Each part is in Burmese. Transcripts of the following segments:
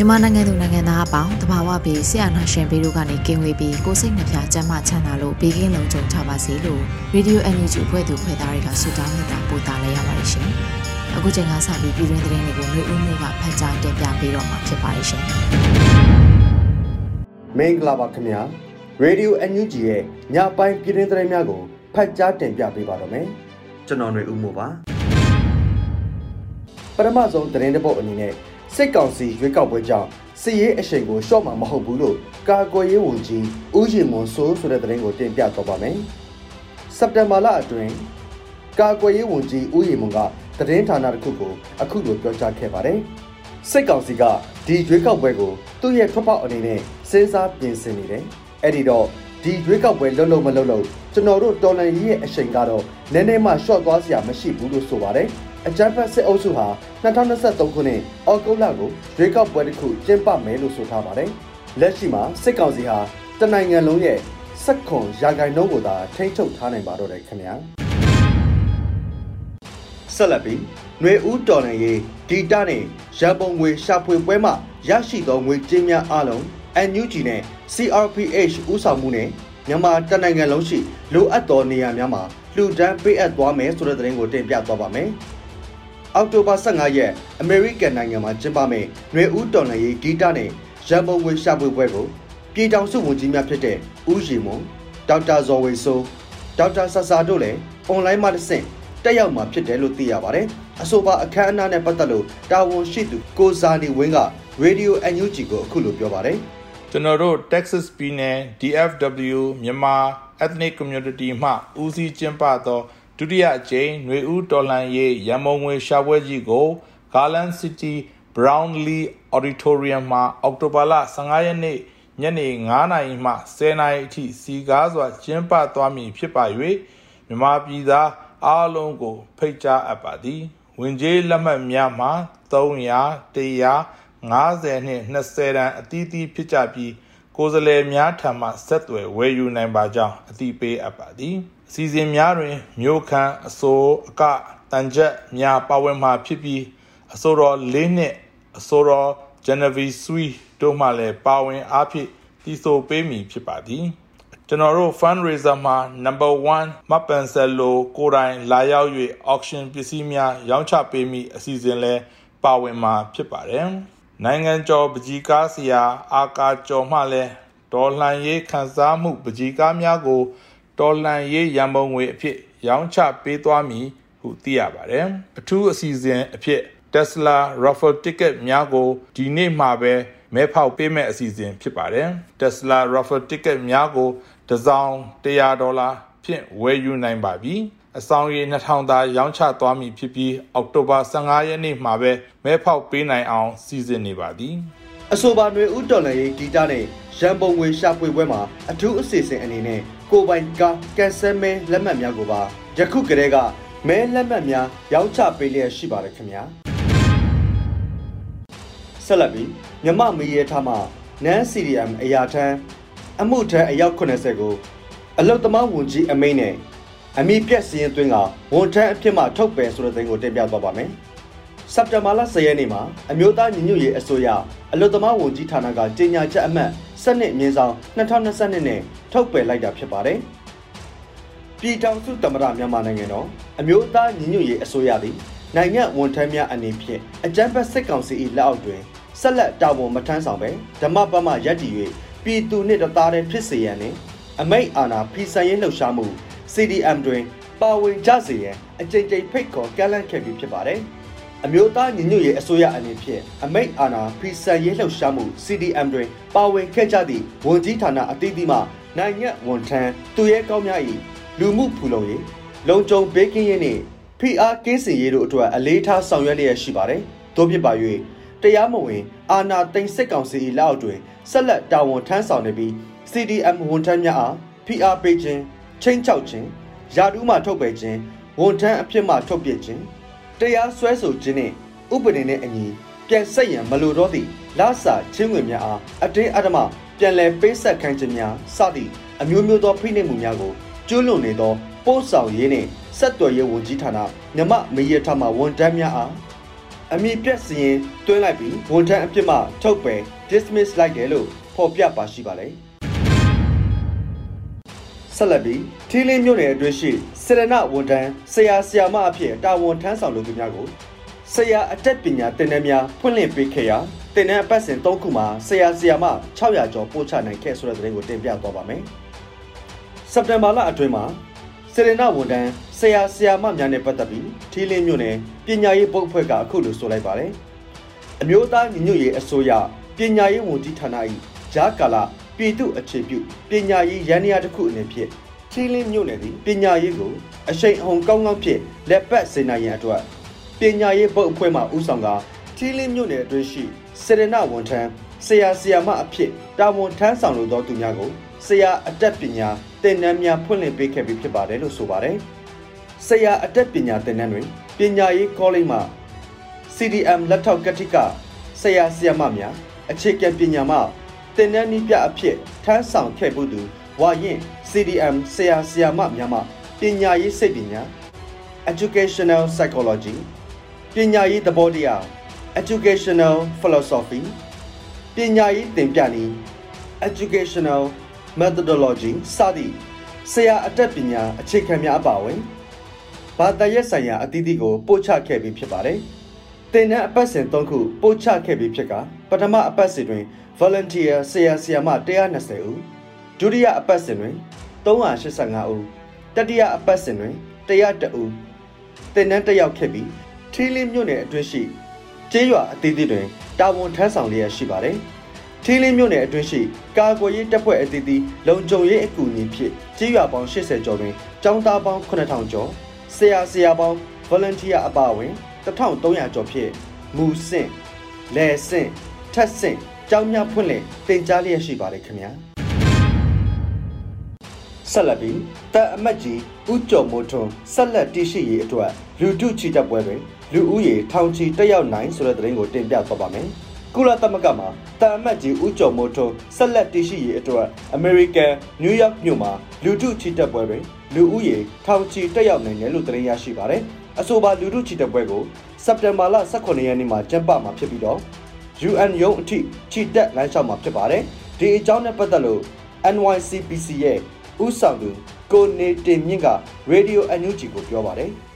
မြန်မာနိုင်ငံသူနိုင်ငံသားအပေါင်းတဘာဝပြီးဆရာနာရှင်ဘေးတို့ကနေကင်းဝေးပြီးကိုစိတ်နှပြကျန်းမာချမ်းသာလို့ဘေးကင်းလုံခြုံကြပါစေလို့ Radio Energy ဖွဲ့သူဖွဲ့သားတွေကဆုတောင်းနေတာပို့တာလဲရပါတယ်ရှင်။အခုချိန်ကစပြီးပြည်တွင်းသတင်းတွေကိုမျိုးဦးမျိုးကဖတ်ကြားတင်ပြပေးတော့မှာဖြစ်ပါတယ်ရှင်။မင်္ဂလာပါခင်ဗျာ။ Radio NUG ရဲ့ညပိုင်းပြည်တွင်းသတင်းများကိုဖတ်ကြားတင်ပြပေးပါတော့မယ်။ကျွန်တော်ຫນွေဦးမို့ပါ။ပထမဆုံးသတင်းတစ်ပုဒ်အနေနဲ့ စစ်ကောင်စီရွေးကောက်ပွဲကြောင့်စစ်ရေးအရှိန်ကိုရှော့မှာမဟုတ်ဘူးလို့ကာကွယ်ရေးဝန်ကြီးဦးရင်မွန်ဆိုးဆိုတဲ့သတင်းကိုတင်ပြသွားပါမယ်။စက်တင်ဘာလအတွင်းကာကွယ်ရေးဝန်ကြီးဦးရင်မွန်ကသတင်းဌာနတစ်ခုကိုအခုလိုပြောကြားခဲ့ပါတယ်။စစ်ကောင်စီကဒီရွေးကောက်ပွဲကိုသူ့ရဲ့ထွက်ပေါက်အနေနဲ့စဉ်းစားပြင်ဆင်နေတယ်။အဲ့ဒီတော့ဒီရွေးကောက်ပွဲလုံးလုံးမလုံးလုံးကျွန်တော်တို့တော်လန်ရေးရဲ့အရှိန်ကတော့နည်းနည်းမှရှော့သွားစရာမရှိဘူးလို့ဆိုပါတယ်။ အကြမ်းဖက်စစ်အုပ်စုဟာ2023ခုနှစ်အောက်တိုဘာလကိုရွေးကောက်ပွဲတစ်ခုကျင်းပမယ်လို့ဆိုထားပါတယ်။လက်ရှိမှာစစ်ကောင်စီဟာတနိုင်ငံလုံးရဲ့စက်ခွန်ရာဂိုင်နှုန်းကိုသာထိန်းချုပ်ထားနိုင်ပါတော့တယ်ခင်ဗျာ။ဆက်လက်ပြီးຫນွေဦးတော်လန်ရေးဒီတာနဲ့ရန်ပုံငွေရှာဖွေပွဲမှာရရှိသောငွေကြေးများအလုံး NUG နဲ့ CRPH ဥဆောင်မှုနဲ့မြန်မာတနိုင်ငံလုံးရှိလိုအပ်သောနေရာများမှာလှူဒန်းပေးအပ်သွားမယ်ဆိုတဲ့သတင်းကိုတင်ပြသွားပါမယ်။ အောက်တိုဘာ15ရက်အမေရိကန်နိုင်ငံမှာကျင်းပမယ့်ຫນွေဦးတော်လှန်ရေးဂီတနဲ့ရန်ပုံငွေရှာဖွေပွဲကိုပြည်ထောင်စုဝန်ကြီးများဖြစ်တဲ့ဦးရီမွန်ဒေါက်တာဇော်ဝေဆိုးဒေါက်တာဆဆာတို့လည်းအွန်လိုင်းမှာတစ်ဆင့်တက်ရောက်မှာဖြစ်တယ်လို့သိရပါတယ်။အဆိုပါအခမ်းအနားနဲ့ပတ်သက်လို့တာဝန်ရှိသူကိုဇာနီဝင်းက Radio NUG ကိုအခုလိုပြောပါတယ်။ကျွန်တော်တို့ Texas ပြည်နယ် DFW မြန်မာ Ethnic Community မှဦးစီးကျင်းပသော ဒုတိယအကြိမ်ຫນွေဦးတော်လှန်ရေးရန်မုံငွေရှာပွဲကြီးကို Garland City Brownlee Auditorium မှာအောက်တိုဘာလ15ရက်နေ့ညနေ9:00နာရီမှ10:00နာရီအထိစီကားစွာကျင်းပသွားမည်ဖြစ်ပါ၍မြန်မာပြည်သားအားလုံးကို ဖိတ်ကြားအပ်ပါသည်ဝင်ကြီးလက်မှတ်များမှာ300 150နှင့်20တန်းအသီးသီးဖြစ်ကြပြီးကိုယ်စားလှယ်များထံမှဆက်သွယ်ဝယ်ယူနိုင်ပါကြောင်းအသိပေးအပ်ပါသည်။ အစီအစဉ်များတွင်မြို့ခန့်အစိုးအကတန်ချက်များပါဝင်မှာဖြစ်ပြီးအစိုးရ၄နှစ်အစိုးရ Genevieve Sui တို့မှလည်းပါဝင်အားဖြင့်တည်ဆိုပေးမည်ဖြစ်ပါသည်ကျွန်တော်တို့ fundraiser မှာ number 1မပန်ဆယ်လိုကိုယ်တိုင်လာရောက်၍ auction ပစ္စည်းများရောင်းချပေးမိအစီအစဉ်လဲပါဝင်မှာဖြစ်ပါတယ်နိုင်ငံကျော်ပကြီးကားဆရာအာကာကျော်မှလည်းဒေါ်လှန်ရေးခန်းစားမှုပကြီးကားများကို တော်လှန်ရေးရန်ပုံငွေအဖြစ်ရောင်းချပေးသွားမည်ဟုသိရပါတယ်။အထူးအစီအစဉ်အဖြစ် Tesla Raffle Ticket များကိုဒီနေ့မှပဲမဲဖောက်ပေးမဲ့အစီအစဉ်ဖြစ်ပါတယ်။ Tesla Raffle Ticket များကိုတစ်စောင်100ဒေါ်လာဖြင့်ဝယ်ယူနိုင်ပါပြီ။အဆောင်ရေ2000သာရောင်းချသွားမည်ဖြစ်ပြီးအောက်တိုဘာ15ရက်နေ့မှာပဲမဲဖောက်ပေးနိုင်အောင်စီစဉ်နေပါသည်။အဆိုပါတွေဥတော်လည်းဂီတနဲ့ရန်ပုံငွေရှာဖွေပွဲမှာအထူးအစီအစဉ်အနေနဲ့ ကိုပိုင်ကားကန်ဆယ်မဲလက်မှတ်များကိုပါယခုကတည်းကမဲလက်မှတ်များရောင်းချပေးလျက်ရှိပါတယ်ခင်ဗျာဆက်လက်ပြီးမြမမီရဲထားမှနန်း CDM အရာထမ်းအမှုထမ်းအယောက်80ကိုအလုတ်သမားဝန်ကြီးအမိန့်နဲ့အမိပြက်စရင်သွင်းကဝန်ထမ်းအဖြစ်မှထုတ်ပယ်ဆိုတဲ့သတင်းကိုတင်ပြသွားပါမယ်စက်တင်ဘာလ10ရက်နေ့မှာအမျိုးသားညီညွတ်ရေးအစိုးရအလုတ်သမားဝန်ကြီးဌာနကကြေညာချက်အမှတ် စနစ်မြင်းဆောင်2022နဲ့ထုတ်ပယ်လိုက်တာဖြစ်ပါတယ်။ပြည်ထောင်စုသမ္မတမြန်မာနိုင်ငံတော်အမျိုးသားညီညွတ်ရေးအစိုးရသည်နိုင်ငံဝန်ထမ်းများအနေဖြင့်အကြမ်းဖက်စစ်ကောင်စီ၏လက်အောက်တွင်ဆက်လက်တာဝန်မထမ်းဆောင်ပဲဓမ္မပမရပ်တည်၍ပြည်သူနှင့်တသားတည်းဖြစ်စေရန်နှင့်အမိတ်အာဏာဖီဆန်ရေးလှုပ်ရှားမှု CDM တွင်ပါဝင်ကြစေရန်အကြိမ်ကြိမ်ဖိတ်ခေါ်ကမ်းလှမ်းခဲ့ပြီးဖြစ်ပါတယ်။ အမျိုးသားညီညွတ်ရေးအစိုးရအနေဖြင့်အမိတ်အာဏာဖီဆန်ရေးလှုပ်ရှားမှု CDM တွင်ပါဝင်ခဲ့ကြသည့်ဝန်ကြီးဌာနအသီးသီးမှနိုင်ငံဝန်ထမ်းသူရဲကောင်းများ၏လူမှုဖူလုံရေးလုံခြုံဘေးကင်းရေးနှင့်ဖိအားကင်းစင်ရေးတို့အတွက်အလေးထားဆောင်ရွက်လျက်ရှိပါတယ်။သို့ဖြစ်ပါ၍တရားမဝင်အာဏာသိမ်းစစ်ကောင်စီ၏လက်အောက်တွင်ဆက်လက်တာဝန်ထမ်းဆောင်နေပြီး CDM ဝန်ထမ်းများအားဖိအားပေးခြင်းချင်းချောက်ခြင်းယာတူးမှထုတ်ပယ်ခြင်းဝန်ထမ်းအဖြစ်မှထုတ်ပြစ်ခြင်း တရားစွဲဆိုခြင်းနှင့်ဥပဒေနှင့်အညီပြန်ဆက်ရန်မလိုတော့သည့်လာစာချင်းဝင်များအားအတင်းအဓမ္မပြန်လည်ပေးဆက်ခိုင်းခြင်းများစသည့်အမျိုးမျိုးသောဖိနှိပ်မှုများကိုကျူးလွန်နေသောပို့ဆောင်ရေးနှင့်ဆက်သွယ်ရေးဝန်ကြီးဌာနမြမမေရထမဝန်ထမ်းများအားအမိပြက်စရင်တွင်းလိုက်ပြီးဝန်ထမ်းအပြစ်မှထုတ်ပယ် dismiss လိုက်တယ်လို့ဖော်ပြပါရှိပါလေဆက်လက်ပြီး ထီလင်းမြို့နယ်အတွင်းရှိစေရနဝန်ထမ်းဆရာဆရာမအဖြစ်တာဝန်ထမ်းဆောင်လူသူများကိုဆရာအတက်ပညာတင်နန်းများဖွင့်လှစ်ပေးခဲ့ရာတင်နန်းအပတ်စဉ်၃ခုမှာဆရာဆရာမ600ကျော်ပို့ချနိုင်ခဲ့ဆိုတဲ့သတင်းကိုတင်ပြသွားပါမယ်။စက်တင်ဘာလအတွင်းမှာစေရနဝန်ထမ်းဆရာဆရာမများနဲ့ပတ်သက်ပြီးထီလင်းမြို့နယ်ပညာရေးပုတ်ဖွဲ့ကအခုလိုဆိုလိုက်ပါတယ်။အမျိုးသားညီညွတ်ရေးအစိုးရပညာရေးဝန်ကြီးဌာန၏ဂျာကာလာပြည်သူအခြေပြုပညာရေးရန်ရာတစ်ခုအနေဖြင့် ထီလင်းမြို့နယ်သည်ပညာရေးကိုအရှိန်အဟုန်ကောင်းကောင်းဖြင့်လက်ပတ်စေနိုင်ရန်အတွက်ပညာရေးပုတ်အဖွဲ့မှဦးဆောင်ကထီလင်းမြို့နယ်အတွင်းရှိစေရနဝန်ထမ်းဆရာဆရာမအဖြစ်တာဝန်ထမ်းဆောင်လိုသောသူများကိုဆရာအတက်ပညာသင်တန်းများဖွင့်လှစ်ပေးခဲ့ပြီးဖြစ်ပါတယ်လို့ဆိုပါတယ်။ဆရာအတက်ပညာသင်တန်းတွင်ပညာရေးကောလိပ်မှ CDM လက်ထောက်ကတိကဆရာဆရာမများအခြေခံပညာမှသင်တန်းနည်းပြအဖြစ်ထမ်းဆောင်ခဲ့မှုသူ ဝါရင် CDM ဆရာဆရာမများမှပညာရေးစိတ်ပညာ educational psychology ပညာရေးသဘောတရား educational philosophy ပညာရေးသင်ပြနည်း educational methodology စသည့်ဆရာအတတ်ပညာအခြေခံများအပါအဝင်ဘာသာရပ်ဆိုင်ရာအသီးသီးကိုပို့ချခဲ့ပြီးဖြစ်ပါတယ်။သင်တန်းအပတ်စဉ်၃ခုပို့ချခဲ့ပြီးဖြစ်ကပထမအပတ်စဉ်တွင် volunteer ဆရာဆရာမ120ဦး ဒုတိယအပတ်စဉ်တွင်385ဦးတတိယအပတ်စဉ်တွင်101ဦးသင်တန်းတက်ရောက်ခဲ့ပြီးထီလင်းမြို့နယ်အတွင်းရှိကျေးရွာအသီးသီးတွင်တာဝန်ထမ်းဆောင်လျက်ရှိပါတယ်။ထီလင်းမြို့နယ်အတွင်းရှိကာကွယ်ရေးတပ်ဖွဲ့အသီးသီးလုံခြုံရေးအကူအညီဖြင့်ကျေးရွာပေါင်း80ကျော်တွင်ကျောင်းသားပေါင်း9000ကျော်ဆရာဆရာပေါင်း volunteer အပါအဝင်1300ကျော်ဖြင့်မူဆင့်လယ်ဆင့်ထက်ဆင့်ကျောင်းများဖွင့်လှစ်တင်ကြားလျက်ရှိပါတယ်ခင်ဗျာ ဆက်လက်ပြီးတပ်အမတ်ကြီးဦးကျော်မိုးထွန်းဆက်လက်တရှိရေးအတွက်လူထုချီတက်ပွဲတွင်လူဦးရေထောင်ချီတက်ရောက်နိုင်ဆိုတဲ့သတင်းကိုတင်ပြသွားပါမယ်ကုလသမဂ္ဂမှာတာအမတ်ကြီးဦးကျော်မိုးထွန်းဆက်လက်တရှိရေးအတွက်အမေရိကန်နယူးယောက်မြို့မှာလူထုချီတက်ပွဲတွင်လူဦးရေထောင်ချီတက်ရောက်နိုင်တယ်လို့သတင်းရရှိပါတယ်။အဆိုပါလူထုချီတက်ပွဲကိုစက်တင်ဘာလ18ရက်နေ့မှာကျင်းပမှာဖြစ်ပြီးတော့ UN ရုံးအထိချီတက်လမ်းလျှောက်မှာဖြစ်ပါတယ်။ဒီအကြောင်းနဲ့ပတ်သက်လို့ NYCPC ရဲ့ ဦးဆောင်သူကိုနေတင်မြင့်က Radio NUG ကိုပြောပါတယ်။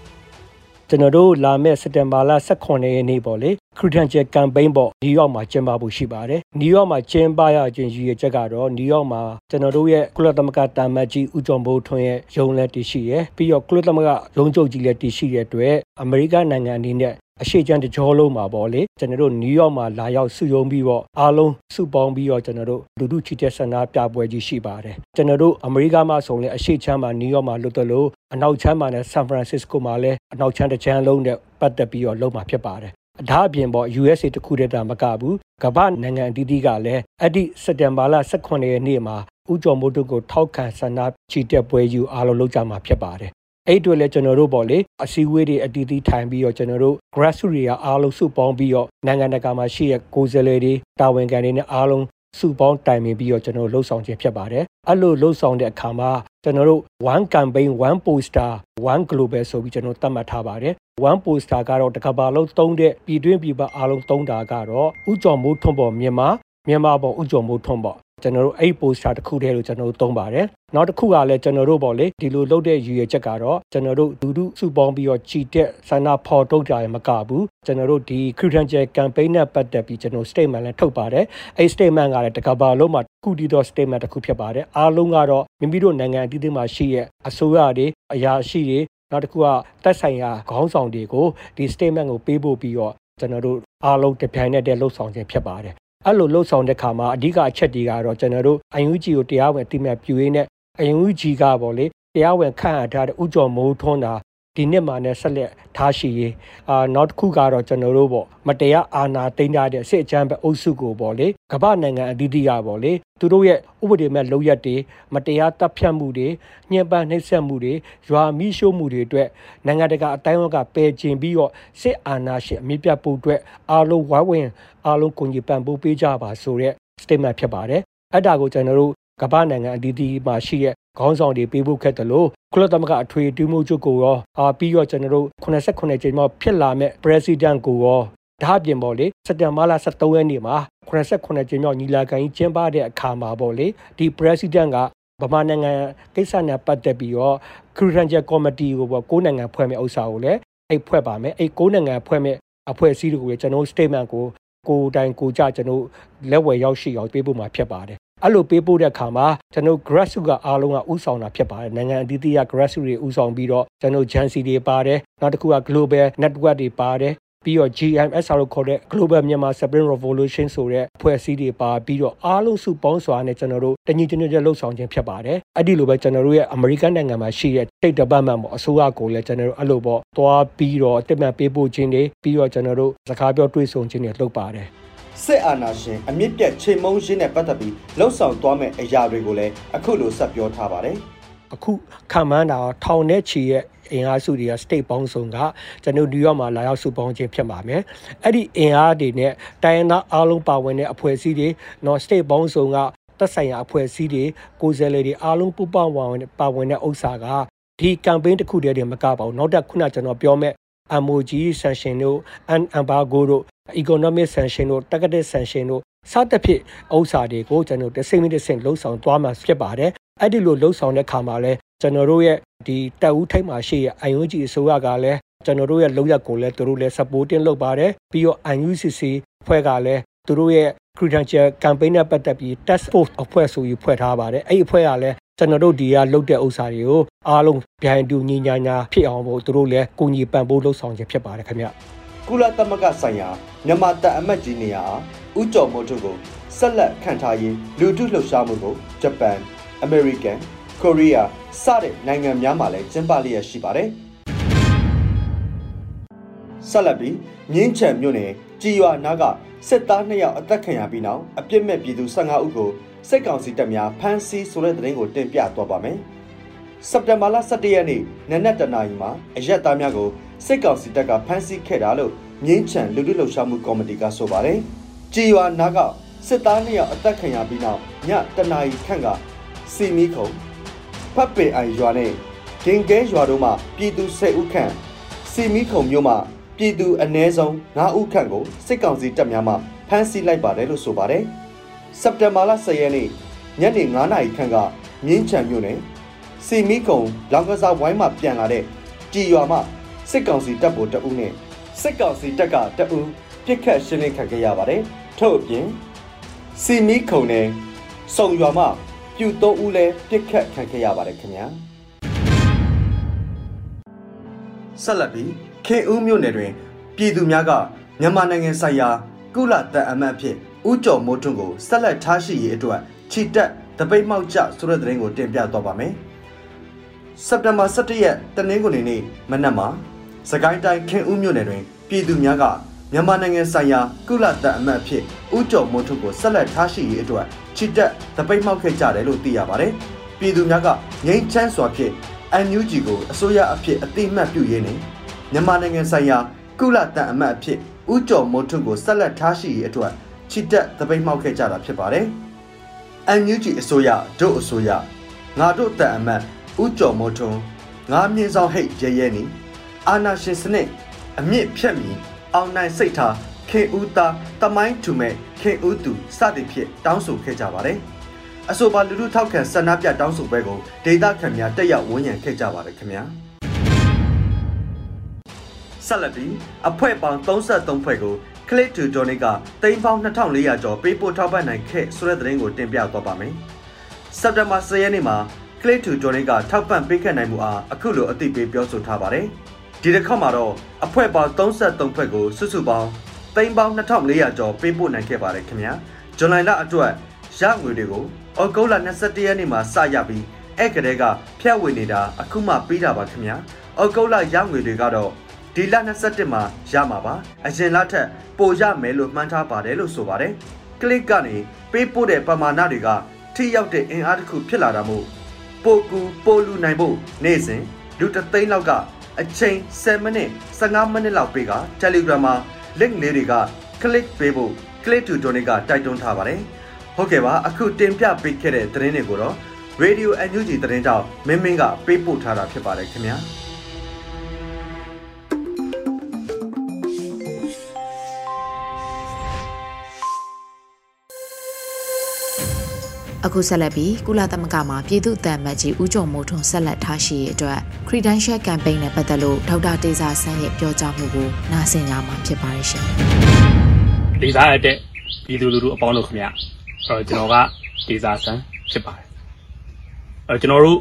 ကျွန်တော်တို့လာမယ့်စက်တင်ဘာလ18ရက်နေ့ပေါ့လေခရစ်ယာန်ကျယ်ကမ်ပိန်းပေါ့နယူးယောက်မှာကျင်းပဖို့ရှိပါတယ်နယူးယောက်မှာကျင်းပရခြင်းရည်ရွယ်ချက်ကတော့နယူးယောက်မှာကျွန်တော်တို့ရဲ့ကုလသမဂ္ဂတာမတ်ကြီးဦးကျော်မိုးထွန်းရဲ့ရုံးလက်တည်ရှိရယ်ပြီးတော့ကုလသမဂ္ဂရုံးချုပ်ကြီးလည်းတည်ရှိတဲ့အတွက်အမေရိကန်နိုင်ငံအနေနဲ့ အရှိချမ်းတကြောလုံးမှာပေါ့လေကျွန်တော်တို့နယူးယောက်မှာလာရောက်စုရုံးပြီးတော့အားလုံးစုပေါင်းပြီးတော့ကျွန်တော်တို့လူထုချီတက်ဆန္ဒပြပွဲကြီးရှိပါတယ်ကျွန်တော်တို့အမေရိကမှာဆိုရင်အရှိချမ်းမှာနယူးယောက်မှာလွတ်တယ်လို့အနောက်ချမ်းမှာနဲ့ဆန်ဖရန်စစ္စကိုမှာလည်းအနောက်ချမ်းတစ်ချမ်းလုံးနဲ့ပတ်သက်ပြီးတော့လုံးမှာဖြစ်ပါတယ်ဒါအပြင်ပေါ့ USA တခုတည်းတာမကဘူးကမ္ဘာနိုင်ငံအသီးသီးကလည်းအဲ့ဒီစက်တင်ဘာလ18ရက်နေ့မှာဥကြုံမိုးတို့ကိုထောက်ခံဆန္ဒချီတက်ပွဲယူအားလုံးလုပ်ကြမှာဖြစ်ပါတယ် အဲ့အတွက်လည်းကျွန်တော်တို့ပေါ့လေအစည်းအဝေးတွေအတီးတီးထိုင်ပြီးတော့ကျွန်တော်တို့ grassroots တွေကအားလုံးစုပေါင်းပြီးတော့နိုင်ငံတကာမှာရှိတဲ့ကိုယ်စားလှယ်တွေတာဝန်ခံတွေနဲ့အားလုံးစုပေါင်းတိုင်ပင်ပြီးတော့ကျွန်တော်တို့လှုပ်ဆောင်ခြင်းဖြစ်ပါတယ်အဲ့လိုလှုပ်ဆောင်တဲ့အခါမှာကျွန်တော်တို့ one campaign one poster one global ဆိုပြီးကျွန်တော်သတ်မှတ်ထားပါတယ် one poster ကတော့တကဘာလုံးသုံးတဲ့ပြည်တွင်းပြည်ပအားလုံးသုံးတာကတော့ဥကြော်မိုးထွန်းပေါ်မြန်မာမြန်မာပေါ်ဥကြော်မိုးထွန်းပေါ် ကျွန်တော်တို့အဲ့ poster တစ်ခုတည်းလို့ကျွန်တော်တို့သုံးပါတယ်နောက်တစ်ခုကလည်းကျွန်တော်တို့ပေါ့လေဒီလိုလုပ်တဲ့ရည်ရွယ်ချက်ကတော့ကျွန်တော်တို့ဒူဒူစုပေါင်းပြီးတော့ချီတက်ဆန္ဒဖော်ထုတ်ကြရမကဘူးကျွန်တော်တို့ဒီ credential campaign နဲ့ပတ်သက်ပြီးကျွန်တော် statement လည်းထုတ်ပါတယ်အဲ့ statement ကလည်းတကဘာလုံးမှာခုတီတော့ statement တစ်ခုဖြစ်ပါတယ်အားလုံးကတော့မိမိတို့နိုင်ငံအသီးသီးမှာရှိရဲ့အစိုးရတွေအရာရှိတွေနောက်တစ်ခုကတက်ဆိုင်ရာခေါင်းဆောင်တွေကိုဒီ statement ကိုပေးဖို့ပြီးတော့ကျွန်တော်တို့အားလုံးတပြိုင်နက်တည်းလှုပ်ဆောင်ခြင်းဖြစ်ပါတယ် အဲ့လိုလှုပ်ဆောင်တဲ့ခါမှာအဓိကအချက်တွေကတော့ကျွန်တော်တို့ UNG ကိုတရားဝင်အတိအမှတ်ပြုရင်းနဲ့ UNG ကပေါ့လေတရားဝင်ခန့်အပ်ထားတဲ့ဥကြော်မိုးထွန်းတာ ဒီနှစ်မှာနဲ့ဆက်လက်ထားရှိရေးအာနောက်တစ်ခုကတော့ကျွန်တော်တို့ပေါ့မတရားအာဏာသိမ်းထားတဲ့စစ်အကြမ်းဖက်အုပ်စုကိုပေါ့လေကမ္ဘာနိုင်ငံအသီးသီးရပေါ့လေသူတို့ရဲ့ဥပဒေမဲ့လုပ်ရက်တွေမတရားတပ်ဖြတ်မှုတွေညှဉ်းပန်းနှိပ်စက်မှုတွေရွာမိရှို့မှုတွေအတွက်နိုင်ငံတကာအတိုင်းအဝန်းကပယ်ကျင်ပြီးတော့စစ်အာဏာရှင်အမြင့်ပြတ်ဖို့အတွက်အားလုံးဝိုင်းဝန်းအားလုံးကိုကြီးပံ့ပိုးပေးကြပါဆိုတဲ့ statement ဖြစ်ပါတယ်အဲ့ဒါကိုကျွန်တော်တို့ ကမ္ဘာနိုင်ငံအသီးသီးမှာရှိတဲ့ခေါင်းဆောင်တွေပေးဖို့ခက်တယ်လို့ကုလသမဂ္ဂအထွေတူးမှုချုပ်ကိုရောအာပြီးတော့ကျွန်တော်တို့89ကြိမ်မှဖြစ်လာမဲ့ president ကိုရောဒါအပြင်ပေါ့လေစက်တင်ဘာလ23ရက်နေ့မှာ89ကြိမ်မြောက်ညီလာခံကြီးကျင်းပတဲ့အခါမှာပေါ့လေဒီ president ကဗမာနိုင်ငံကိစ္စနဲ့ပတ်သက်ပြီးတော့ credential committee ကိုပေါ့ကိုးနိုင်ငံဖွဲ့မဲ့ဥစ္စာကိုလည်းအဲ့ဖွဲ့ပါမယ်အဲ့ကိုးနိုင်ငံဖွဲ့မဲ့အဖွဲ့အစည်းတွေကိုလည်းကျွန်တော် statement ကိုကိုတိုင်ကိုကြကျွန်တော်လက်ဝယ်ရောက်ရှိအောင်ပေးဖို့မှာဖြစ်ပါတယ် အဲ့လိုပေးပို့တဲ့အခါမှာကျွန်တော် grassroots ကအားလုံးကဥဆောင်တာဖြစ်ပါတယ်နိုင်ငံအသီးသီးက grassroots တွေဥဆောင်ပြီးတော့ကျွန်တော် Jansi တွေပါတယ်နောက်တစ်ခုက global network တွေပါတယ်ပြီးတော့ GMSR လို့ခေါ်တဲ့ Global Myanmar Spring Revolution ဆိုတဲ့ဖွဲ့စည်းတွေပါပြီးတော့အားလုံးစုပေါင်းစွာနဲ့ကျွန်တော်တို့တညီတညွတ်လှုပ်ဆောင်ခြင်းဖြစ်ပါတယ်အဲ့ဒီလိုပဲကျွန်တော်တို့ရဲ့ American နိုင်ငံမှာရှိတဲ့ State Department ပေါ့အစိုးရကိုလည်းကျွန်တော်တို့အဲ့လိုပေါ့သွားပြီးတော့အတိတ်မှပေးပို့ခြင်းတွေပြီးတော့ကျွန်တော်တို့စကားပြောတွေ့ဆုံခြင်းတွေလုပ်ပါတယ် စစ်အာဏာရှင်အမြင့်ပြတ်ချိန်မုံရှင်းနဲ့ပတ်သက်ပြီးလှုပ်ဆောင်သွားမယ့်အရာတွေကိုလည်းအခုလိုဆက်ပြောထားပါတယ်။အခုခံမှန်းတာထောင်နဲ့ချီရဲ့အင်အားစုတွေက state ပေါင်းစုံကကျွန်တော်နယူးယောက်မှာလာရောက်စုပေါင်းခြင်းဖြစ်ပါမယ်။အဲ့ဒီအင်အားတွေနဲ့တိုင်းရင်းသားအားလုံးပါဝင်တဲ့အဖွဲ့အစည်းတွေနော် state ပေါင်းစုံကသက်ဆိုင်ရာအဖွဲ့အစည်းတွေကိုယ်စားလှယ်တွေအားလုံးပူးပေါင်းပါဝင်ပါဝင်တဲ့ဥစ္စာကဒီ campaign တစ်ခုတည်းတည်းမကပါဘူး။နောက်တစ်ခုနကျွန်တော်ပြောမဲ့ MOG sanction တို့ embargo တို့ economic sanction တို့ targeted sanction တို့စသဖြင့်ဥစ္စာတွေကိုကျွန်တော်တစ်စိမ့်တစ်စိမ့်လှုပ်ဆောင်သွားမှာဖြစ်ပါတယ်အဲ့ဒီလိုလှုပ်ဆောင်တဲ့ခါမှာလဲကျွန်တော်တို့ရဲ့ဒီတက်ဦးထိပ်မှာရှိရဲ့ IUG အစိုးရကလည်းကျွန်တော်တို့ရဲ့လုပ်ရက်ကိုလည်းသူတို့လည်း supporting လုပ်ပါတယ်ပြီးတော့ IUCC ဖွဲ့ကလည်း သူတို့ရဲ့ credential campaign နဲ့ပတ်သက်ပြီး task force အဖွဲ့ဆိုပြီးဖွဲ့ထားပါတယ်အဲ့ဒီအဖွဲ့ကလည်းကျွန်တော်တို့ဒီကလုပ်တဲ့ဥစ္စာတွေကိုအားလုံးဗျိုင်းတူညီညာညာဖြစ်အောင်ဖို့သူတို့လည်းကိုညီပံ့ပိုးလှုပ်ဆောင်ခြင်းဖြစ်ပါတယ်ခင်ဗျကုလသမဂ္ဂဆိုင်ရာမြန်မာတပ်အမတ်ကြီးနေရာဦးကျော်မိုးထုကိုဆက်လက်ခံထားရေးလူထုလှုပ်ရှားမှုကိုဂျပန်အမေရိကန်ကိုရီးယားစတဲ့နိုင်ငံများမှာလည်းကျင်းပလျက်ရှိပါတယ် ဆက်လက်ပြီးမြင်းချံမြို့နယ်ကြည်ရွာနားကစစ်သား2ယောက်အသက်ခံရပြီးနောက်အပြစ်မဲ့ပြည်သူ15ဦးကိုစစ်ကောင်စီတပ်များဖမ်းဆီးဆိုတဲ့သတင်းကိုတင်ပြသွားပါမယ်။စက်တင်ဘာလ17ရက်နေ့နနက်တနာရီမှာအရက်သားများကိုစစ်ကောင်စီတပ်ကဖမ်းဆီးခဲ့တာလို့မြင်းချံလူထုလှုပ်ရှားမှုကော်မတီကဆိုပါတယ်။ကြည်ရွာနားကစစ်သား2ယောက်အသက်ခံရပြီးနောက်ညတနာရီခန့်ကစီမီခုံဖတ်ပေအိုင်ရွာနဲ့ဂင်ကဲရွာတို့မှပြည်သူ10ဦးခန့်စီမီခုံမြို့မှ ပြည်သူအ ਨੇ ဆုံး9ဦးခန့်ကိုစစ်ကောင်စီတပ်များမှဖမ်းဆီးလိုက်ပါတယ်လို့ဆိုပါတယ်။စက်တင်ဘာလ10ရက်နေ့ညနေ9နာရီခန့်ကမြင်းချံမြို့နယ်စီမီခုံလောင်ကစားဝိုင်းမှပြန်လာတဲ့ကြည်ရွာမှစစ်ကောင်စီတပ်ဗိုလ်တအုပ်နဲ့စစ်ကောင်စီတပ်ကတအုပ်ပြစ်ခတ်ရှင်းလင်းခံခဲ့ရပါတယ်။ထို့အပြင်စီမီခုံနဲ့စုံရွာမှပြူသုံးဦးလည်းပြစ်ခတ်ခံခဲ့ရပါတယ်ခင်ဗျာဆက်လက်ပြီး ခင်ဦးမြို့နယ်တွင် ပြည်သူများကမြန်မာနိုင်ငံဆိုင်ရာ ကုလတပ်အမတ်ဖြစ်ဦးကျော်မိုးထွန်းကိုဆက်လက်ထားရှိရေးအတွက်ခြိတက်တပိတ်မှောက်ကြဆိုတဲ့သတင်းကိုတင်ပြသွားပါမယ်စက်တင်ဘာ17ရက်တနင်္ဂနွေနေ့မနက်မှာစကိုင်းတိုင်းခင်ဦးမြို့နယ်တွင် ပြည်သူများကမြန်မာနိုင်ငံဆိုင်ရာကုလတပ်အမတ်ဖြစ်ဦးကျော်မိုးထွန်းကိုဆက်လက်ထားရှိရေးအတွက်ချစ်တက်တပိတ်မှောက်ခဲ့ကြတယ်လို့သိရပါတယ်။ပြည်သူများကငြိမ်းချမ်းစွာဖြင့် NUG ကိုအစိုးရအဖြစ်အတိအမှတ်ပြုရင်းနဲ့ မြန်မာနိုင်ငံဆိုင်ရာကုလတပ်အမတ်အဖြစ်ဦးကျော်မိုးထွန်းကိုဆက်လက်ထားရှိရေးအတွက်ချစ်တက်တပိတ်မှောက်ခဲ့ကြတာဖြစ်ပါတယ်။ NUG အစိုးရဒုအစိုးရငါတို့တပ်အမတ်ဦးကျော်မိုးထွန်းငါမြင့်ဆောင်ဟိတ်ရဲရဲနီအာနာရှင်စနစ်အမြင့်ဖြတ်မီအောင်နိုင်စိတ်ထားခင်ဦးသားတမိုင်းထူမဲ့ခင်ဦးသူစသည်ဖြင့်တောင်းဆိုခဲ့ကြပါတယ်အဆိုပါလူလူထောက်ခံဆန္ဒပြတောင်းဆိုပွဲကိုဒေသခံများတက်ရောက်ဝန်းရံခဲ့ကြပါတယ်ခင်ဗျာ ဆက်လက်ပြီးအဖွဲ့ပေါင်း33ဖွဲ့ကို Click to Donate ကတိမ်ပေါင်း2400ကျော်ပေးပို့ထောက်ပံ့နိုင်ခဲ့ဆိုတဲ့သတင်းကိုတင်ပြသွားပါမယ်စက်တင်ဘာ10ရက်နေ့မှာ Click to Donate ကထောက်ပံ့ပေးခဲ့နိုင်မှုအားအခုလိုအသိပေးပြောဆိုထားပါတယ်ဒီတစ်ခါမှာတော့အဖွဲ့ပေါင်း33ဖွဲ့ကိုစုစုပေါင်းတိမ်ပေါင်း2400ကျော်ပေးပို့နိုင်ခဲ့ပါတယ်ခင်ဗျာဇွန်လလအတွက်ရငွေတွေကိုဩဂုတ်လ22ရက်နေ့မှာစရပြီးအဲ့ကလေးကဖြတ်ဝေနေတာအခုမှပြီးတာပါခင်ဗျာဩဂုတ်လရငွေတွေကတော့ ဒီလ21မှာရမှာပါအရင်လထက်ပိုရမယ်လို့မှန်းထားပါတယ်လို့ဆိုပါတယ်ကလစ်ကနေပေးပို့တဲ့ပမာဏတွေကထိရောက်တဲ့အင်အားတစ်ခုဖြစ်လာတာမို့ပိုကူပိုလူနိုင်ဖို့နေ့စဉ်လူတသိန်းလောက်ကအချိန်7မိနစ်15မိနစ်လောက်ပေးက Telegram မှာ link လေးတွေက click ပေးဖို့ click to donate ကတိုက်တွန်းထားပါတယ်ဟုတ်ကဲ့ပါအခုတင်ပြပေးခဲ့တဲ့သတင်းတွေကိုတော့ Radio NUG သတင်းကြောင့်မင်းမင်းကပေးပို့ထားတာဖြစ်ပါတယ်ခင်ဗျာ အခုဆက်လက်ပြီးကုလသမဂ္ဂမှာပြည်သူ့တန်မတ်ကြီးဦးကျော်မိုးထွန်းဆက်လက်ထားရှိရေးအတွက် Credential Campaign နဲ့ပတ်သက်လို့ဒေါက်တာတေဇာဆန်းရဲ့ပြောကြားမှုကိုနားဆင်ကြမှာဖြစ်ပါရဲ့ရှင်။ဒေဇာအတက်ပြည်သူလူထုအပေါင်းတို့ခင်ဗျ။အဲကျွန်တော်ကဒေဇာဆန်းဖြစ်ပါတယ်။အဲကျွန်တော်တို့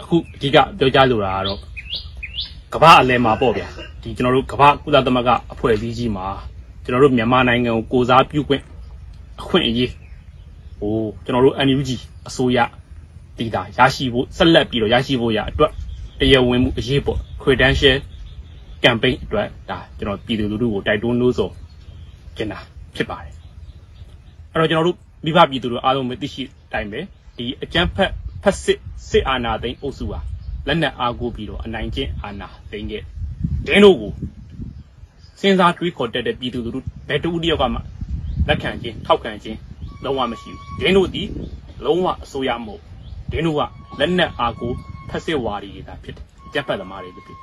အခုအဓိကပြောကြားလိုတာကတော့ကမ္ဘာအလဲမှာပေါ့ဗျာ။ဒီကျွန်တော်တို့ကမ္ဘာကုလသမဂ္ဂအဖွဲ့အစည်းကြီးမှာကျွန်တော်တို့မြန်မာနိုင်ငံကိုကိုစားပြုခွင့်အခွင့်အရေး ဟိုကျွန်တော်တို့ NUG အစိုးရတည်တာရရှိဖို့ဆက်လက်ပြီးတော့ရရှိဖို့ရအတွက်တရားဝင်မှုအရေးပေါ် credential campaign အတွက်ဒါကျွန်တော်ပြည်သူလူထုကိုတိုက်တွန်းလို့ဆိုကျင်တာဖြစ်ပါတယ်အဲ့တော့ကျွန်တော်တို့မိဘပြည်သူတို့အားလုံးမသိရှိတိုင်းပဲဒီအကြမ်းဖက်ဖက်စစ်စစ်အာဏာသိမ်းအုပ်စုဟာလက်နက်အားကိုပြီးတော့အနိုင်ကျင့်အာဏာသိမ်းခဲ့ဒင်းတို့ကိုစဉ်းစားတွေးခေါ်တတ်တဲ့ပြည်သူလူထုဘယ်တူတယောက်ကမှလက်ခံခြင်းထောက်ခံခြင်း လုံးဝမရှိဘူးဒင်းတို့ဒီလုံးဝအစိုးရမဟုတ်ဒင်းတို့ကလက်နက်အားကိုဖက်စစ်ဝါဒီတွေသာဖြစ်တယ်ကြက်ဖက်သမားတွေဖြစ်တယ်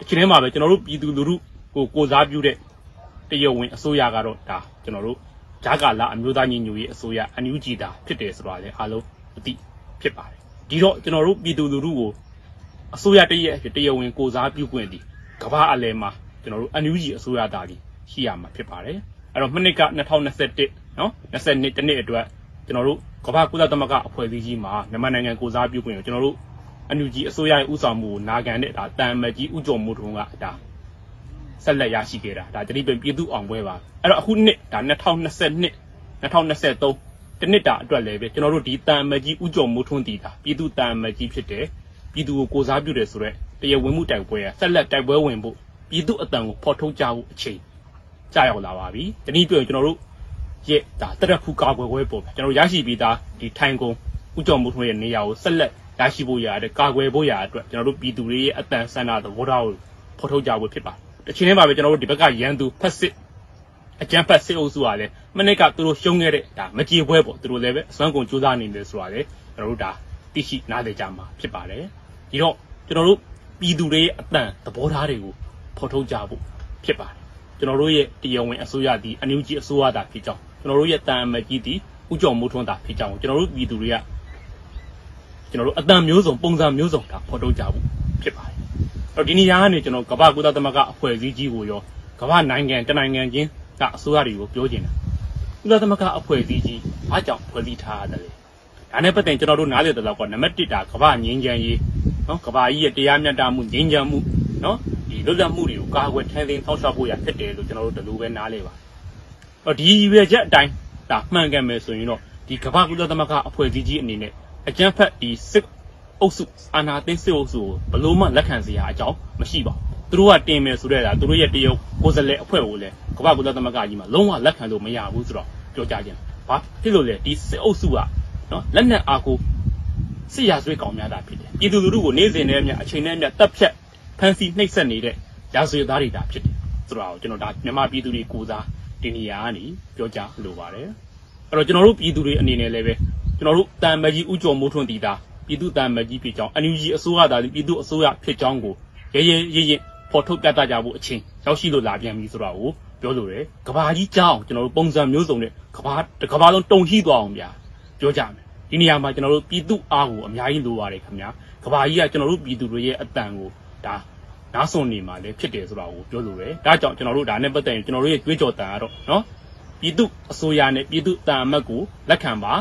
အချိန်ထဲမှာပဲကျွန်တော်တို့ပြည်သူလူထုကိုကိုစားပြုတဲ့တရုတ်ဝင်အစိုးရကတော့ဒါကျွန်တော်တို့ဂျာကာလာအမျိုးသားညီညွတ်ရေးအစိုးရအန်ယူဂျီတာဖြစ်တယ်ဆိုတာလည်းအားလုံးအသိဖြစ်ပါတယ်ဒီတော့ကျွန်တော်တို့ပြည်သူလူထုကိုအစိုးရတရက်တရုတ်ဝင်ကိုစားပြုခွင့်ဒီကမ္ဘာအလယ်မှာကျွန်တော်တို့အန်ယူဂျီအစိုးရသားကြီးရှိရမှာဖြစ်ပါတယ် အဲ့တော့မနှစ်က2021နော်22တနှစ်အတွက်ကျွန်တော်တို့ကမ္ဘာကုလသမဂ္ဂအဖွဲ့အစည်းကြီးမှာမြန်မာနိုင်ငံကိုစားပြုခွင့်ကိုကျွန်တော်တို့အန်ယူဂျီအစိုးရရဲ့ဥဆောင်မှုကိုနာခံတဲ့ဒါတန်မကြီးဥကြုံမှုထုံးကဒါဆက်လက်ရရှိခဲ့တာဒါတတိပပြည်သူအောင်ပွဲပါအဲ့တော့အခုနှစ်ဒါ2022 2023တနစ်တာအတွက်လည်းပဲကျွန်တော်တို့ဒီတန်မကြီးဥကြုံမှုထုံးတည်တာပြည်သူတန်မကြီးဖြစ်တဲ့ပြည်သူကိုကိုစားပြုတယ်ဆိုတော့တရားဝင်မှုတိုက်ပွဲကဆက်လက်တိုက်ပွဲဝင်ဖို့ပြည်သူအတန်ကိုဖော်ထုတ်ကြဖို့အချိန် ကြာရောက်လာပါပြီ။ဒီနည်းပြောရင်ကျွန်တော်တို့ရဲ့ဒါတရက်ခုကာကွယ်ပွဲပေါ့ကျွန်တော်ရရှိပြီးသားဒီထိုင်ကုန်ဥကြုံမှုထွေးရဲ့နေရာကိုဆက်လက်ရရှိဖို့ရတဲ့ကာကွယ်ဖို့ရအတွက်ကျွန်တော်တို့ပြည်သူတွေရဲ့အတန်ဆန္ဒသဘောထားကိုဖော်ထုတ်ကြဖို့ဖြစ်ပါတယ်။တစ်ချိန်တည်းမှာပဲကျွန်တော်တို့ဒီဘက်ကရန်သူဖက်စစ်အကြမ်းဖက်စစ်အုပ်စုကလည်းမနစ်ကသူတို့ရှုံးခဲ့တဲ့ဒါမကြေပွဲပေါ့သူတို့လည်းပဲအစွမ်းကုန်စူးစမ်းနေတယ်ဆိုတာလေကျွန်တော်တို့ဒါသိရှိနားလည်ကြမှာဖြစ်ပါတယ်။ဒီတော့ကျွန်တော်တို့ပြည်သူတွေရဲ့အတန်သဘောထားတွေကိုဖော်ထုတ်ကြဖို့ဖြစ်ပါတယ် ကျွန်တော်တို့ရဲ့တရားဝင်အစိုးရသည်အန်ယူဂျီအစိုးရသာဖြစ်ကြောင်းကျွန်တော်တို့ရဲ့တန်အမကြီးသည်ဥကြော်မိုးထွန်းသာဖြစ်ကြောင်းကျွန်တော်တို့ပြည်သူတွေကကျွန်တော်တို့အတန်မျိုးစုံပုံစံမျိုးစုံဒါဖော်ထုတ်ကြဖို့ဖြစ်ပါတယ်။အဲ့တော့ဒီနေရာကနေကျွန်တော်ကမ္ဘာကုသသမဂ္ဂအဖွဲ့အစည်းကြီးကိုရောကမ္ဘာနိုင်ငံတနိုင်ငံချင်းကအစိုးရတွေကိုပြောချင်တာကုသသမဂ္ဂအဖွဲ့အစည်းကြီးအားကြောင့်ဖွဲ့စည်းထားရတယ်လေ။ဒါနဲ့ပတ်သက်ကျွန်တော်တို့နားလည်တဲ့လောက်ကနံပါတ်1ဒါကမ္ဘာငြိမ်းချမ်းရေးနော်ကမ္ဘာကြီးရဲ့တရားမျှတမှုငြိမ်းချမ်းမှုနော် လွတ်လပ်မှုတွေကိုကာကွယ်ထိန်းသိမ်းထောက်ရှောက်ဖို့ရဖြစ်တယ်လို့ကျွန်တော်တို့ဒီလိုပဲနားလဲပါ။အော်ဒီရွယ်ချက်အတိုင်းဒါမှန်ကန်မယ်ဆိုရင်တော့ဒီကမ္ဘာကုလသမဂ္ဂအဖွဲ့အစည်းကြီးအနေနဲ့အကြမ်းဖက်ဒီစစ်အုပ်စုအာဏာသိမ်းစစ်အုပ်စုကိုဘလို့မှလက်ခံစရာအကြောင်းမရှိပါဘူး။သူတို့ကတင်မယ်ဆိုတဲ့ဒါသူတို့ရဲ့တရုတ်ကိုယ်စားလှယ်အဖွဲ့ကိုလည်းကမ္ဘာကုလသမဂ္ဂကြီးမှာလုံးဝလက်ခံလို့မရဘူးဆိုတော့ပြောကြခြင်း။ဘာဖြစ်လို့လဲဒီစစ်အုပ်စုကနော်လက်နက်အားကိုစစ်ရာဇဝတ်ကောင်များတာဖြစ်တယ်။ပြည်သူလူထုကိုနေ့စဉ်နဲ့အမျှအချိန်နဲ့အမျှတပ်ဖြတ် ဖမ်းဆီးနှိပ်စက်နေတဲ့ရာဇဝတ်သားတွေဒါဖြစ်တယ်ဆိုတာကိုကျွန်တော်ဒါမြန်မာပြည်သူတွေကိုစားတင်နေရကနေပြောကြားလိုပါတယ်အဲ့တော့ကျွန်တော်တို့ပြည်သူတွေအနေနဲ့လည်းပဲကျွန်တော်တို့တန်မကြီးဥကြော်မိုးထွန်းတည်တာပြည်သူတန်မကြီးဖြစ်ကြောင်းအန်ယူဂျီအစိုးရသားပြည်သူအစိုးရဖြစ်ကြောင်းကိုရဲရဲရဲရဲဖော်ထုတ်ပြသကြဖို့အချင်းရောက်ရှိလို့လာပြန်ပြီဆိုတော့ကိုပြောလိုတယ်ကဘာကြီးကြောင်းကျွန်တော်တို့ပုံစံမျိုးစုံနဲ့ကဘာကဘာလုံးတုံထိသွားအောင်ဗျာပြောကြမယ်ဒီနေရာမှာကျွန်တော်တို့ပြည်သူအားကိုအများကြီးလိုပါတယ်ခင်ဗျာကဘာကြီးကကျွန်တော်တို့ပြည်သူတွေရဲ့အတန်ကို ဒါနားဆွနေမှာလည်းဖြစ်တယ်ဆိုတာကိုပြောလိုတယ်ဒါကြောင့်ကျွန်တော်တို့ဒါနဲ့ပတ်သက်ရင်ကျွန်တော်တို့ရဲ့ကြွေးကြော်တန်ကတော့နော်ပြည်သူအစိုးရနဲ့ပြည်သူတန်အမတ်ကိုလက်ခံပါ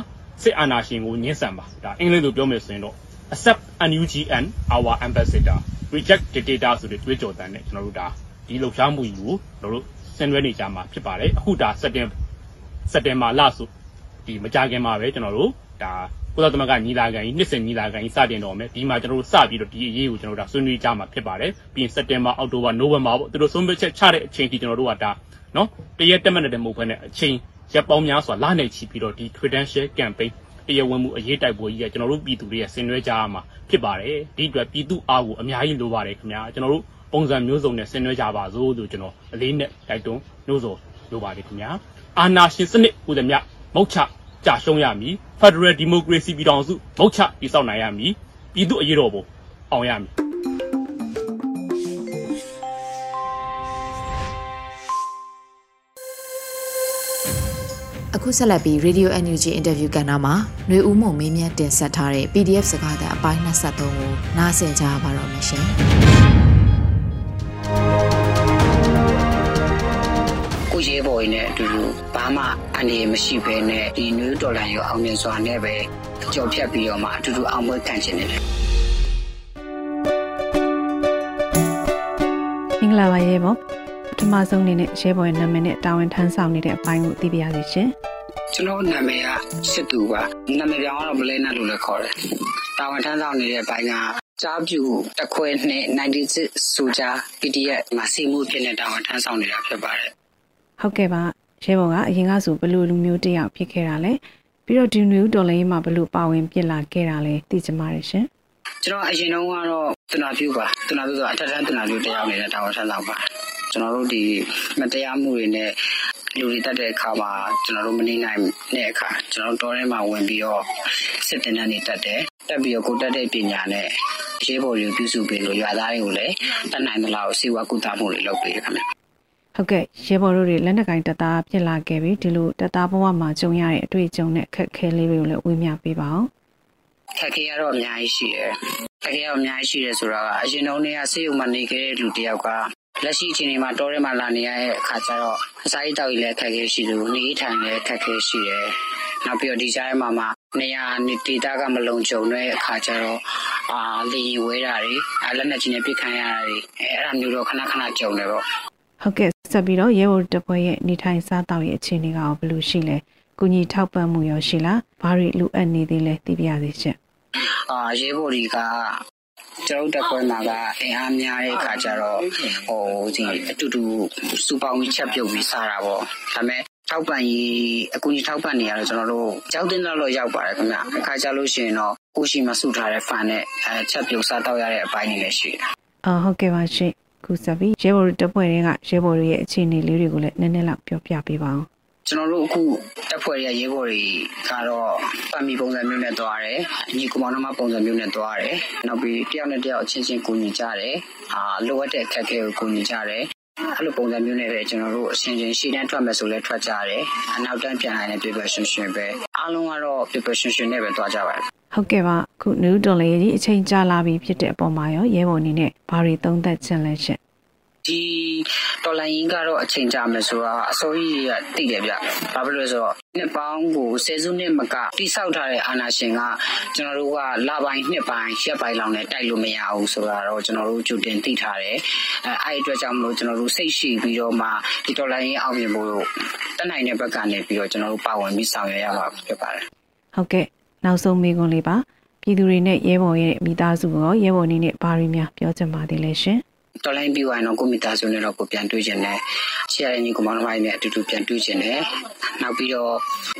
စစ်အာဏာရှင်ကိုညှင်းဆန်ပါဒါအင်္ဂလိပ်လိုပြောမယ်ဆိုရင်တော့ accept NUG and our ambassador reject dictator ဆိုတဲ့ကြွေးကြော်တန်နဲ့ကျွန်တော်တို့ဒါဒီလှုပ်ရှားမှုကြီးကိုကျွန်တော်တို့ဆင်နွှဲနေကြမှာဖြစ်ပါတယ်အခုဒါစက်တင်စက်တင်ဘာလဆိုဒီမကြခင်မှာပဲကျွန်တော်တို့ဒါ ကုလသမဂ္ဂညီလာခံကြီးနှစ်စဉ်ညီလာခံကြီးစတင်တော့မယ်ဒီမှာကျွန်တော်တို့စပြီးတော့ဒီအရေးကိုကျွန်တော်တို့ဒါဆွေးနွေးကြမှာဖြစ်ပါတယ်ပြီးရင်စက်တင်ဘာအောက်တိုဘာနိုဝင်ဘာပေါ့သူတို့ဆုံးဖြတ်ချက်ချတဲ့အချိန်ထိကျွန်တော်တို့ကဒါနော်တရက်တက်မှတ်တဲ့မဟုတ်ဘဲနဲ့အချိန်ရက်ပေါင်းများစွာလနဲ့ချီပြီးတော့ဒီ credential campaign တရားဝင်မှုအရေးတိုက်ပွဲကြီးကကျွန်တော်တို့ပြည်သူတွေရဲ့ဆင်နွှဲကြရမှာဖြစ်ပါတယ်ဒီအတွက်ပြည်သူအားကိုအများကြီးလိုပါတယ်ခင်ဗျာကျွန်တော်တို့ပုံစံမျိုးစုံနဲ့ဆင်နွှဲကြပါစို့လို့ကျွန်တော်အလေးနဲ့တိုက်တွန်းနှိုးဆော်လိုပါတယ်ခင်ဗျာအာနာရှင်စနစ်ဟူသည်မြမုတ်ချ ကြာရှုံးရမည် Federal Democracy ပြည်ထောင်စုမုတ်ချတည်ဆောက်နိုင်ရမည်ပြည်သူအရေးတော်ပုံအောင်ရမည်အခုဆက်လက်ပြီး Radio NUG Interview ကဏ္ဍမှာຫນွေဦးမုံမင်းမြတ်တင်ဆက်ထားတဲ့ PDF စကားသံအပိုင်း23ကိုနားဆင်ကြပါတော့မရှင်။ ကိုရဲဘော်ကြီးနဲ့အတူတူဘာမှအနေမရှိဘဲနဲ့ဒီနွေဒေါ်လာရောအောင်မြင်စွာနဲ့ပဲကြော်ဖြတ်ပြီးတော့မှအတူတူအောင်ပွဲခံချင်တယ်မင်္ဂလာပါရေဘောပထမဆုံးအနေနဲ့ရဲဘော်ရဲ့နာမည်နဲ့တာဝန်ထမ်းဆောင်နေတဲ့အပိုင်းကိုသိပြရစီရှင်ကျွန်တော်နာမည်ကစစ်သူပါနာမည်ပြောင်းတော့ဘလဲနာလို့လည်းခေါ်တယ်တာဝန်ထမ်းဆောင်နေတဲ့ဘိုင်းကကြားပြူတစ်ခွဲနဲ့96ဆိုကြ PDF မှာစီမှုဖြစ်နေတာဝန်ထမ်းဆောင်နေတာဖြစ်ပါတယ် ဟုတ်ကဲ့ပါရဲဘော်ကအရင်ကဆိုဘလို့လူမျိုးတစ်ယောက်ဖြစ်ခဲ့တာလဲပြီးတော့ဒီနယူးဒေါ်လာရေးမှာဘလို့ပါဝင်ပြစ်လာခဲ့တာလဲသိချင်ပါတယ်ရှင်ကျွန်တော်အရင်တုန်းကတော့တနာပြူပါတနာပြူဆိုအထက်ထန်းတနာပြူတယောက်နေတဲ့တာဝန်ထမ်းဆောင်ပါကျွန်တော်တို့ဒီမတရားမှုတွေနဲ့လူတွေတက်တဲ့အခါမှာကျွန်တော်တို့မနေနိုင်တဲ့အခါကျွန်တော်တို့တောထဲမှာဝင်ပြီးတော့စစ်တင်တဲ့နေတက်တယ်တက်ပြီးတော့ကိုတက်တဲ့ပညာနဲ့ရေးပေါ်တွေပြုစုပေးလို့ရွာသားတွေကိုလည်းတတ်နိုင်သလောက်စီဝါကူတာမှုတွေလုပ်ပေးရခင်ဗျ ဟုတ်ကဲ့ရဲဘော်တို့တွေလက်နက်ကင်တပ်သားဖြစ်လာခဲ့ပြီဒီလိုတပ်သားဘဝမှာကြုံရတဲ့အတွေ့အကြုံနဲ့အခက်အခဲလေးတွေကိုလည်းဝေမျှပေးပါအောင်ခက်ခဲရတော့အများကြီးရှိတယ်ခက်ခဲရတော့အများကြီးရှိတယ်ဆိုတော့အရင်တုန်းကဆေးရုံမှာနေခဲ့တဲ့လူတယောက်ကလက်ရှိအချိန်ဒီမှာတောထဲမှာလာနေရတဲ့အခါကျတော့အစာရိတ်တောက်ကြီးလည်းခက်ခဲရှိလို့နေထိုင်လည်းခက်ခဲရှိတယ်နောက်ပြီးတော့ဒီကြားထဲမှာမှနေရာနေဒေတာကမလုံခြုံတဲ့အခါကျတော့အာလေရင်ဝဲတာတွေအာလက်နဲ့ချင်းနဲ့ပြစ်ခံရတာတွေအဲအဲ့ဒါမျိုးတော့ခဏခဏကြုံတယ်ပေါ့ဟုတ်ကဲ့ ဆက်ပြီးတော့ရဲဘော်တပ်ဖွဲ့ရဲ့နေထိုင်စားတောက်ရဲ့အခြေအနေကရောဘယ်လိုရှိလဲကုညီထောက်ပံ့မှုရောရှိလားဘာတွေလိုအပ်နေသေးလဲသိပြရစီရှင်အာရဲဘော်ဒီကကျွန်တော်တက်ပွဲမှာကအင်အားများတဲ့အခါကျတော့ဟိုဒီအတူတူစူပေါင်းပြီးချက်ပြုတ်ပြီးစားတာပေါ့ဒါပေမဲ့ထောက်ပံ့ရေးအကူကြီးထောက်ပံ့နေရတော့ကျွန်တော်တို့ကြောက်တင်တော့ရောက်ပါတယ်ခင်ဗျအခါကျလို့ရှိရင်တော့ကိုရှိမစုထားတဲ့ဖန်နဲ့အဲချက်ပြုတ်စားတော့ရတဲ့အပိုင်းတွေလည်းရှိတယ်အော်ဟုတ်ကဲ့ပါရှင် ခုဆက်ပြီးရဲဘော်တပ်ဖွဲ့တွေကရဲဘော်တွေရဲ့အခြေအနေလေးတွေကိုလည်းနည်းနည်းလောက်ပြောပြပေးပါအောင်ကျွန်တော်တို့အခုတက်ဖွဲ့ရရဲဘော်တွေကတော့ပတ်မီပုံစံမျိုးနဲ့သွားတယ်ညီကောင်မောင်နှမပုံစံမျိုးနဲ့သွားတယ်နောက်ပြီးတယောက်နဲ့တယောက်အချင်းချင်းကူညီကြတယ်အာလိုအပ်တဲ့အခက်အခဲကိုကူညီကြတယ်အဲ့လိုပုံစံမျိုးနဲ့ပဲကျွန်တော်တို့အရှင်ချင်းရှေ့တန်းထွက်မယ်ဆိုလဲထွက်ကြတယ်အနောက်တန်းပြန်လာတဲ့ preparation ရှင်ပဲအားလုံးကတော့ preparation ရှင်နဲ့ပဲသွားကြပါတယ် ဟုတ်ကဲ့ပါခုနူးတော်လေးကြီးအချိန်ကြာလာပြီဖြစ်တဲ့အပေါ်မှာရောရဲဘော်အနေနဲ့ဘာတွေသုံးသပ်ချင်လဲရှင်ဒီတော်လိုင်းရင်ကတော့အချိန်ကြာမယ်ဆိုတော့အစိုးရကသိတယ်ဗျ။ဘာဖြစ်လို့လဲဆိုတော့နှစ်ပေါင်းကိုဆယ်စုနှစ်မကတိဆောက်ထားတဲ့အာဏာရှင်ကကျွန်တော်တို့ကလပိုင်းနှစ်ပိုင်းရက်ပိုင်းလောက်နဲ့တိုက်လို့မရဘူးဆိုတာတော့ကျွန်တော်တို့ကြိုတင်သိထားတယ်။အဲအဲ့ဒီအတွက်ကြောင့်မလို့ကျွန်တော်တို့စိတ်ရှိပြီးတော့မှဒီတော်လိုင်းရင်အောင်မြင်ဖို့တက်နိုင်တဲ့ဘက်ကနေပြီးတော့ကျွန်တော်တို့ပါဝင်ပြီးဆောင်ရွက်ရမှာဖြစ်ပါတယ်ဟုတ်ကဲ့ နောက်ဆုံးမေးခွန်းလေးပါပြည်သူတွေနဲ့ရဲဘော်ရဲ့မိသားစုကိုရောရဲဘော်အနေနဲ့ဘာတွေများပြောချင်ပါသေးလဲရှင်တော်လိုင်းပြီးသွားရင်တော့ကိုမိသားစုနဲ့တော့ကိုပြန်တွေ့ကျင်တယ်။ချစ်ရတဲ့ညီကောင်မတို့နဲ့အတူတူပြန်တွေ့ကျင်တယ်။နောက်ပြီးတော့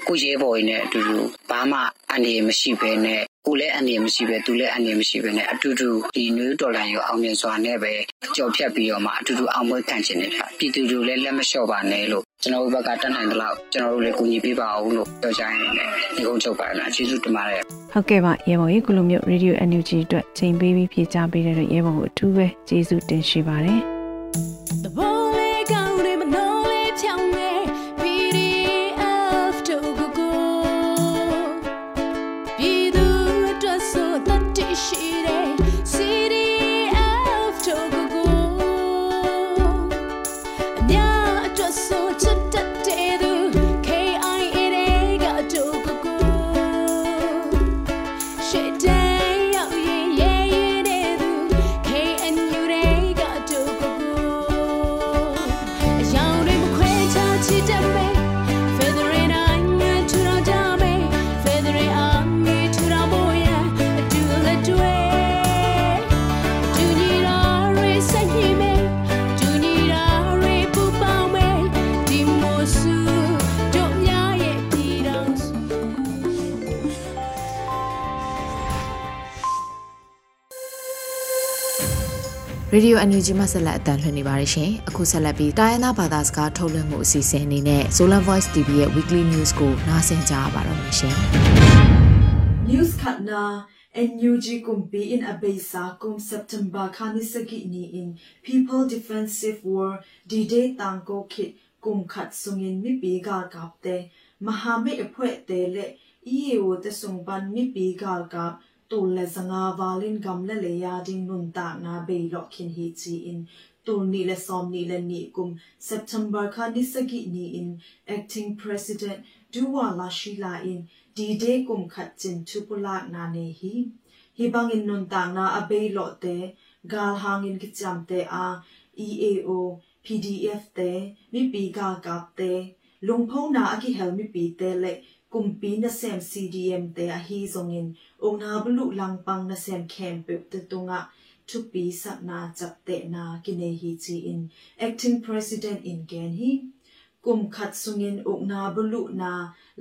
ကိုရဲဘော်ရင်းနဲ့အတူတူဘာမှအနေမရှိဘဲနဲ့ ကိုလည်းအနေမရှိပဲသူလည်းအနေမရှိပဲနဲ့အတူတူဒီနွေတော်လိုင်းရောအောင်မြင်စွာနဲ့ပဲကြော်ဖြတ်ပြီးတော့မှအတူတူအောင်ပွဲခံချင်တယ်ဗျ။ပြည်သူတွေလည်းလက်မလျှော့ပါနဲ့လို့ကျွန်တော်တို့ဘက်ကတတ်နိုင်သလောက်ကျွန်တော်တို့လည်းကူညီပေးပါအောင်လို့ပြောကြရင်လည်းဒီကုန်းချုပ်ပါလားကျေးဇူးတင်ပါတယ်ဟုတ်ကဲ့ပါရဲဘော်ကြီးကုလိုမျိုး Radio NUG အတွက်ချိန်ပေးပြီးဖြေချပေးတဲ့ရဲဘော်ကိုအထူးပဲကျေးဇူးတင်ရှိပါတယ် ရေဒီယိုအန်ယူဂျီမှဆက်လက်အတန်းလှည့်နေပါတယ်ရှင်။အခုဆက်လက်ပြီးတိုင်းရင်းသားဘာသာစကားထုတ်လွှင့်မှုအစီအစဉ်အနေနဲ့ Solar Voice TV ရဲ့ Weekly News ကိုနားဆင်ကြရပါတော့မယ်ရှင်။ News Khatna NUG kumpi in abesa kum September khani sagi ni in People Defensive War D-Day tangko khit kum khat sungin mi pi gal kapte mahame epwe te le EAO te sungban mi pi gal kap ตูเลสงาวาลินกัมเลเลยาดิงนุนตากนาเบยลอคินฮีจีอินตูนีเลซอมนีเลนีกุม September คานิสกินีอิน acting president ดูวาลาชิลาอินดีเดกุมขัดจินทุปุลากนาเนฮีฮีบังอินนุนตากนาอเบยลอเตกาลหางอินกิจามเตอา EAO PDF เตมิปีกากาบเตลุงพงนาอกิเฮลมิปีเตเล kumpi na sem CDM te a hi zongin ong na bulu langpang na sem camp te tunga chupi sat na chap te na kine hi chi in acting president in gen hi kum khat sungin ong na bulu na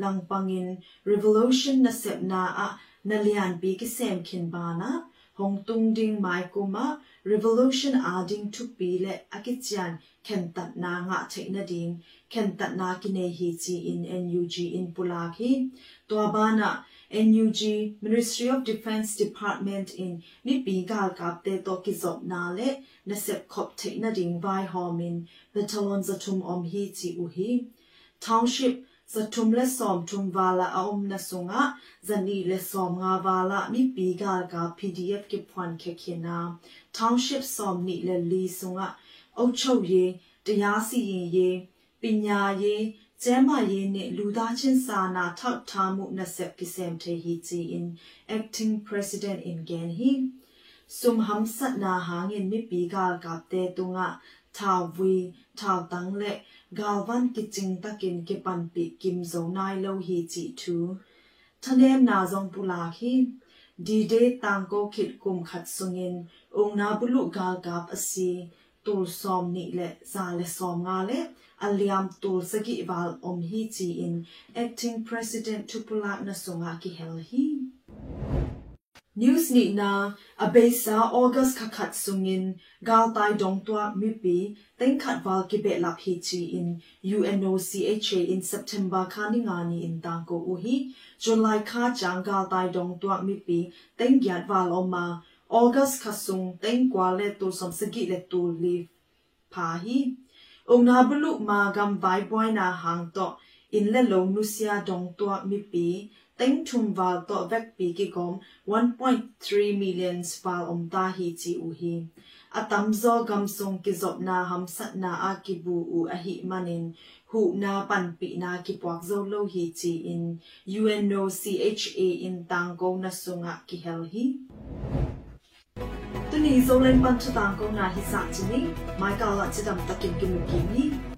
langpangin revolution na sep na a na lian bi ki sem kin ba na hong tung ding mai kuma revolution a ding chupi le akichian ken tat na nga theina ding ken tat na ki ne hi chi in NUG in pulak hi to bana NUG Ministry of Defense Department in mi pi gal kap te to ki zop na le na sep khop theina ding vai homin battalion zatum om hi chi u hi township zatum le som tum wala a om na sunga zani le som nga wala mi pi gal ka PDF ki phwan khe khina township som ni le li sunga အုတ်ချုပ်ရေးတရားစီရင်ရေးပညာရေးကျမ်းမာရေးနဲ့လူသားချင်းစာနာထောက်ထားမှုနဲ့ဆက်ကိစမ်ထေဟီချီ in acting president in gen hi sum ham sat na hangin mi pi gal ka te tunga thaw wi thaw tang le galwan galvan kiching takin ke panpi kim zo nai lo hi chi thu thanem na zong pula hi di de tang ko khit kum khat sungin ong na bulu gal gap asi tur som ni le za le som nga le aliam tur sagi wal om hi chi in acting president tupula na songa ki hel hi news ni na abesa august kha khat sungin gal tai dong twa mi pi teng khat wal ki be lap hi chi in UNOCHA in september kha ni nga ni in tang ko u hi july kha chang gal tai dong twa mi pi teng gyat wal oma August khasung teng kwa le tu som sagi le tu li pha hi ong na bulu ma gam vai boy na hang to in le lo nu sia dong to mi pi tính chung vào to vek pi ki gom 1.3 million wal om ta hi chi u hi. Atam zo gam song ki zop na ham sat na a ki bu u a hi manin hu na pan pi na ki puak zo lo hi chi in UNOCHA in tang go na sunga ki hel hi. Tuni zo lên pan chu tang go nà hi sa chi ni, mai ka la chi dam takin ki mu ki ni.